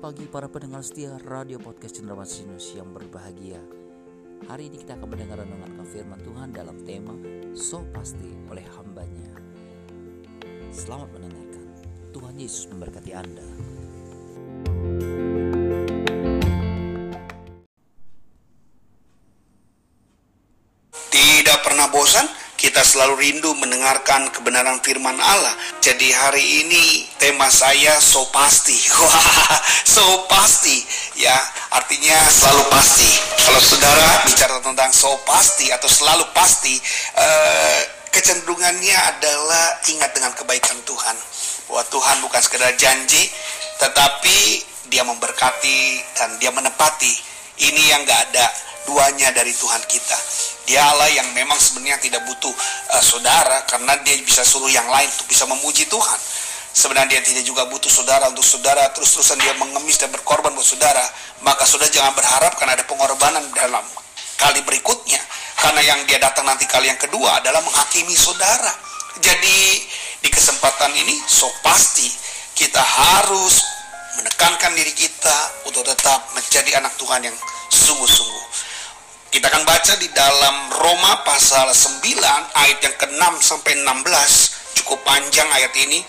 Pagi para pendengar setia Radio Podcast Cendrawasih Sinus yang berbahagia. Hari ini kita akan mendengar renungan firman Tuhan dalam tema So Pasti oleh hambanya. Selamat mendengarkan. Tuhan Yesus memberkati Anda. Tidak pernah bosan, kita selalu rindu mendengarkan kebenaran firman Allah. Jadi hari ini tema saya so pasti. So pasti. Ya, artinya selalu pasti. Kalau saudara bicara tentang so pasti atau selalu pasti, eh, kecenderungannya adalah ingat dengan kebaikan Tuhan. Bahwa Tuhan bukan sekedar janji, tetapi dia memberkati dan dia menepati. Ini yang gak ada duanya dari Tuhan kita. Dia Allah yang memang sebenarnya tidak butuh uh, saudara karena dia bisa suruh yang lain untuk bisa memuji Tuhan. Sebenarnya dia tidak juga butuh saudara untuk saudara terus-terusan dia mengemis dan berkorban buat saudara. Maka saudara jangan berharap karena ada pengorbanan dalam kali berikutnya. Karena yang dia datang nanti kali yang kedua adalah menghakimi saudara. Jadi di kesempatan ini so pasti kita harus menekankan diri kita untuk tetap menjadi anak Tuhan yang sungguh-sungguh. Kita akan baca di dalam Roma pasal 9 ayat yang ke-6 sampai 16. Cukup panjang ayat ini.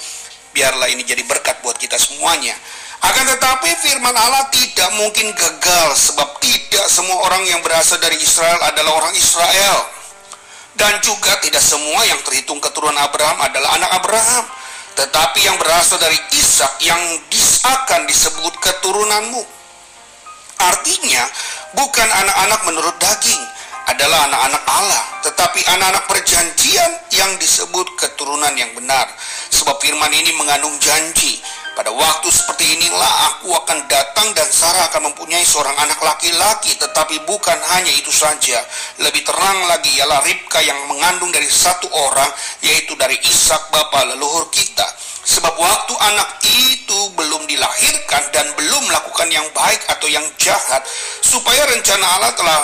Biarlah ini jadi berkat buat kita semuanya. Akan tetapi firman Allah tidak mungkin gagal sebab tidak semua orang yang berasal dari Israel adalah orang Israel. Dan juga tidak semua yang terhitung keturunan Abraham adalah anak Abraham. Tetapi yang berasal dari Ishak yang akan disebut keturunanmu. Artinya, bukan anak-anak menurut daging, adalah anak-anak Allah, tetapi anak-anak perjanjian yang disebut keturunan yang benar. Sebab firman ini mengandung janji, pada waktu seperti inilah aku akan datang dan Sarah akan mempunyai seorang anak laki-laki, tetapi bukan hanya itu saja. Lebih terang lagi ialah Ribka yang mengandung dari satu orang, yaitu dari Ishak bapa leluhur kita. Sebab waktu anak itu belum dilahirkan dan belum melakukan yang baik atau yang jahat, supaya rencana Allah telah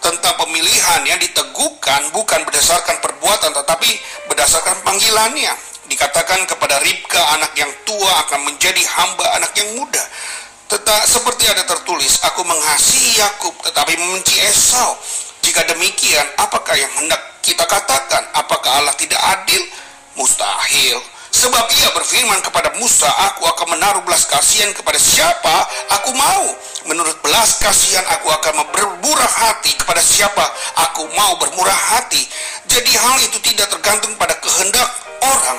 tentang pemilihan yang diteguhkan bukan berdasarkan perbuatan tetapi berdasarkan panggilannya. Dikatakan kepada Ribka anak yang tua akan menjadi hamba anak yang muda. Tetap seperti ada tertulis, aku mengasihi Yakub tetapi membenci Esau. Jika demikian, apakah yang hendak kita katakan? Apakah Allah tidak adil? Mustahil. Sebab ia berfirman kepada Musa, aku akan menaruh belas kasihan kepada siapa aku mau. Menurut belas kasihan aku akan bermurah hati kepada siapa aku mau bermurah hati. Jadi hal itu tidak tergantung pada kehendak orang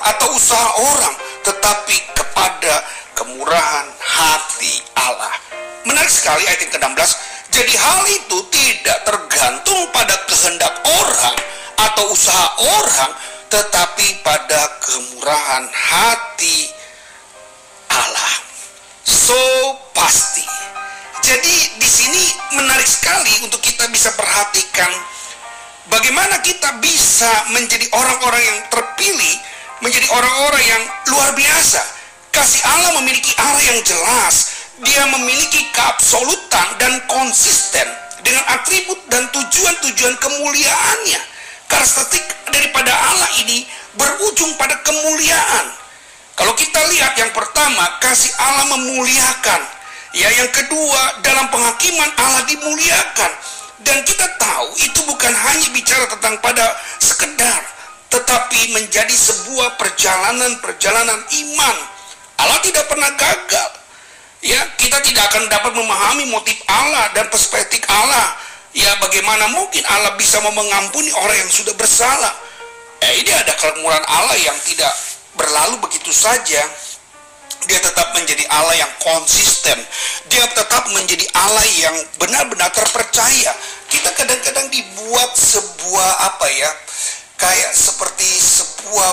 atau usaha orang, tetapi kepada kemurahan hati Allah. Menarik sekali ayat yang ke-16. Jadi hal itu tidak tergantung pada kehendak orang atau usaha orang, tetapi pada kemurahan hati Allah. So pasti. Jadi di sini menarik sekali untuk kita bisa perhatikan bagaimana kita bisa menjadi orang-orang yang terpilih, menjadi orang-orang yang luar biasa. Kasih Allah memiliki arah yang jelas. Dia memiliki keabsolutan dan konsisten dengan atribut dan tujuan-tujuan kemuliaannya. Karakteristik daripada Allah ini berujung pada kemuliaan. Kalau kita lihat yang pertama, kasih Allah memuliakan. Ya, yang kedua, dalam penghakiman Allah dimuliakan. Dan kita tahu itu bukan hanya bicara tentang pada sekedar, tetapi menjadi sebuah perjalanan-perjalanan iman. Allah tidak pernah gagal. Ya, kita tidak akan dapat memahami motif Allah dan perspektif Allah Ya bagaimana mungkin Allah bisa mengampuni orang yang sudah bersalah? Eh ini ada kemurahan Allah yang tidak berlalu begitu saja. Dia tetap menjadi Allah yang konsisten. Dia tetap menjadi Allah yang benar-benar terpercaya. Kita kadang-kadang dibuat sebuah apa ya? Kayak seperti sebuah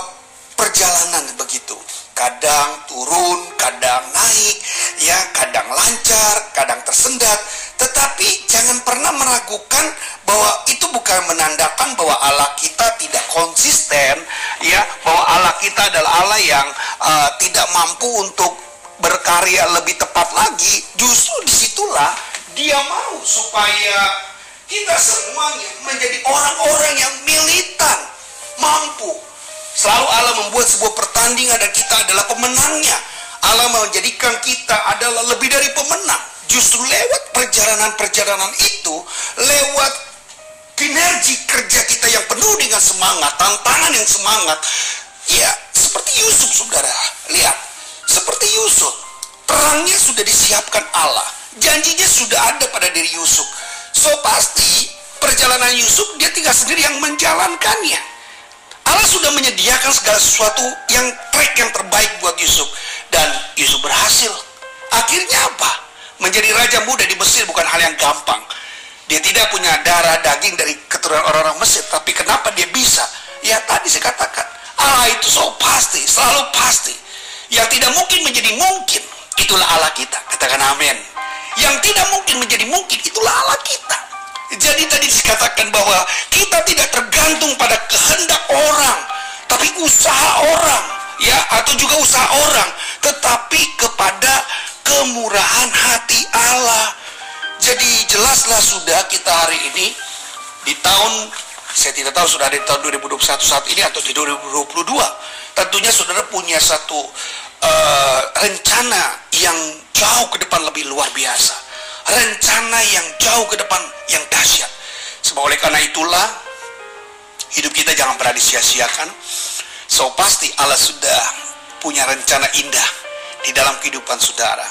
perjalanan begitu. Kadang turun, kadang naik, ya kadang lancar, kadang tersendat tetapi jangan pernah meragukan bahwa itu bukan menandakan bahwa Allah kita tidak konsisten, ya, bahwa Allah kita adalah Allah yang uh, tidak mampu untuk berkarya lebih tepat lagi. Justru di situlah Dia mau supaya kita semuanya menjadi orang-orang yang militan, mampu. Selalu Allah membuat sebuah pertandingan dan kita adalah pemenangnya. Allah menjadikan kita adalah lebih dari pemenang. Justru lewat perjalanan-perjalanan itu, lewat kinerja kerja kita yang penuh dengan semangat, tantangan yang semangat. Ya, seperti Yusuf, saudara. Lihat, seperti Yusuf. Perangnya sudah disiapkan Allah. Janjinya sudah ada pada diri Yusuf. So, pasti perjalanan Yusuf, dia tinggal sendiri yang menjalankannya. Allah sudah menyediakan segala sesuatu yang track yang terbaik buat Yusuf. Dan Yusuf berhasil. Akhirnya apa? Menjadi raja muda di Mesir bukan hal yang gampang. Dia tidak punya darah daging dari keturunan orang-orang Mesir. Tapi kenapa dia bisa? Ya tadi saya katakan. Allah itu so pasti, selalu pasti. Yang tidak mungkin menjadi mungkin. Itulah Allah kita. Katakan amin. Yang tidak mungkin menjadi mungkin. Itulah Allah kita. Jadi tadi dikatakan bahwa kita tidak tergantung pada kehendak orang, tapi usaha orang, ya, atau juga usaha orang, tetapi kepada kemurahan hati Allah. Jadi jelaslah sudah kita hari ini di tahun saya tidak tahu sudah ada di tahun 2021 saat ini atau di 2022. Tentunya saudara punya satu uh, rencana yang jauh ke depan lebih luar biasa rencana yang jauh ke depan yang dahsyat. Sebab oleh karena itulah hidup kita jangan pernah disia-siakan. So pasti Allah sudah punya rencana indah di dalam kehidupan saudara.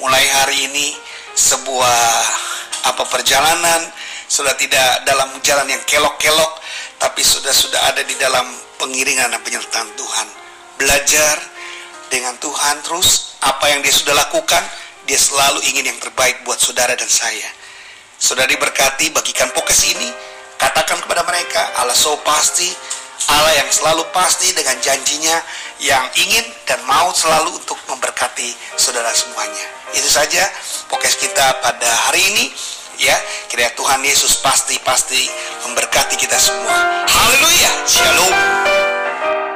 Mulai hari ini sebuah apa perjalanan sudah tidak dalam jalan yang kelok-kelok tapi sudah sudah ada di dalam pengiringan dan penyertaan Tuhan. Belajar dengan Tuhan terus apa yang dia sudah lakukan dia selalu ingin yang terbaik buat saudara dan saya. Saudara diberkati, bagikan pokes ini. Katakan kepada mereka, Allah so pasti, Allah yang selalu pasti dengan janjinya yang ingin dan mau selalu untuk memberkati saudara semuanya. Itu saja pokes kita pada hari ini. Ya, kira Tuhan Yesus pasti-pasti memberkati kita semua. Haleluya. Shalom.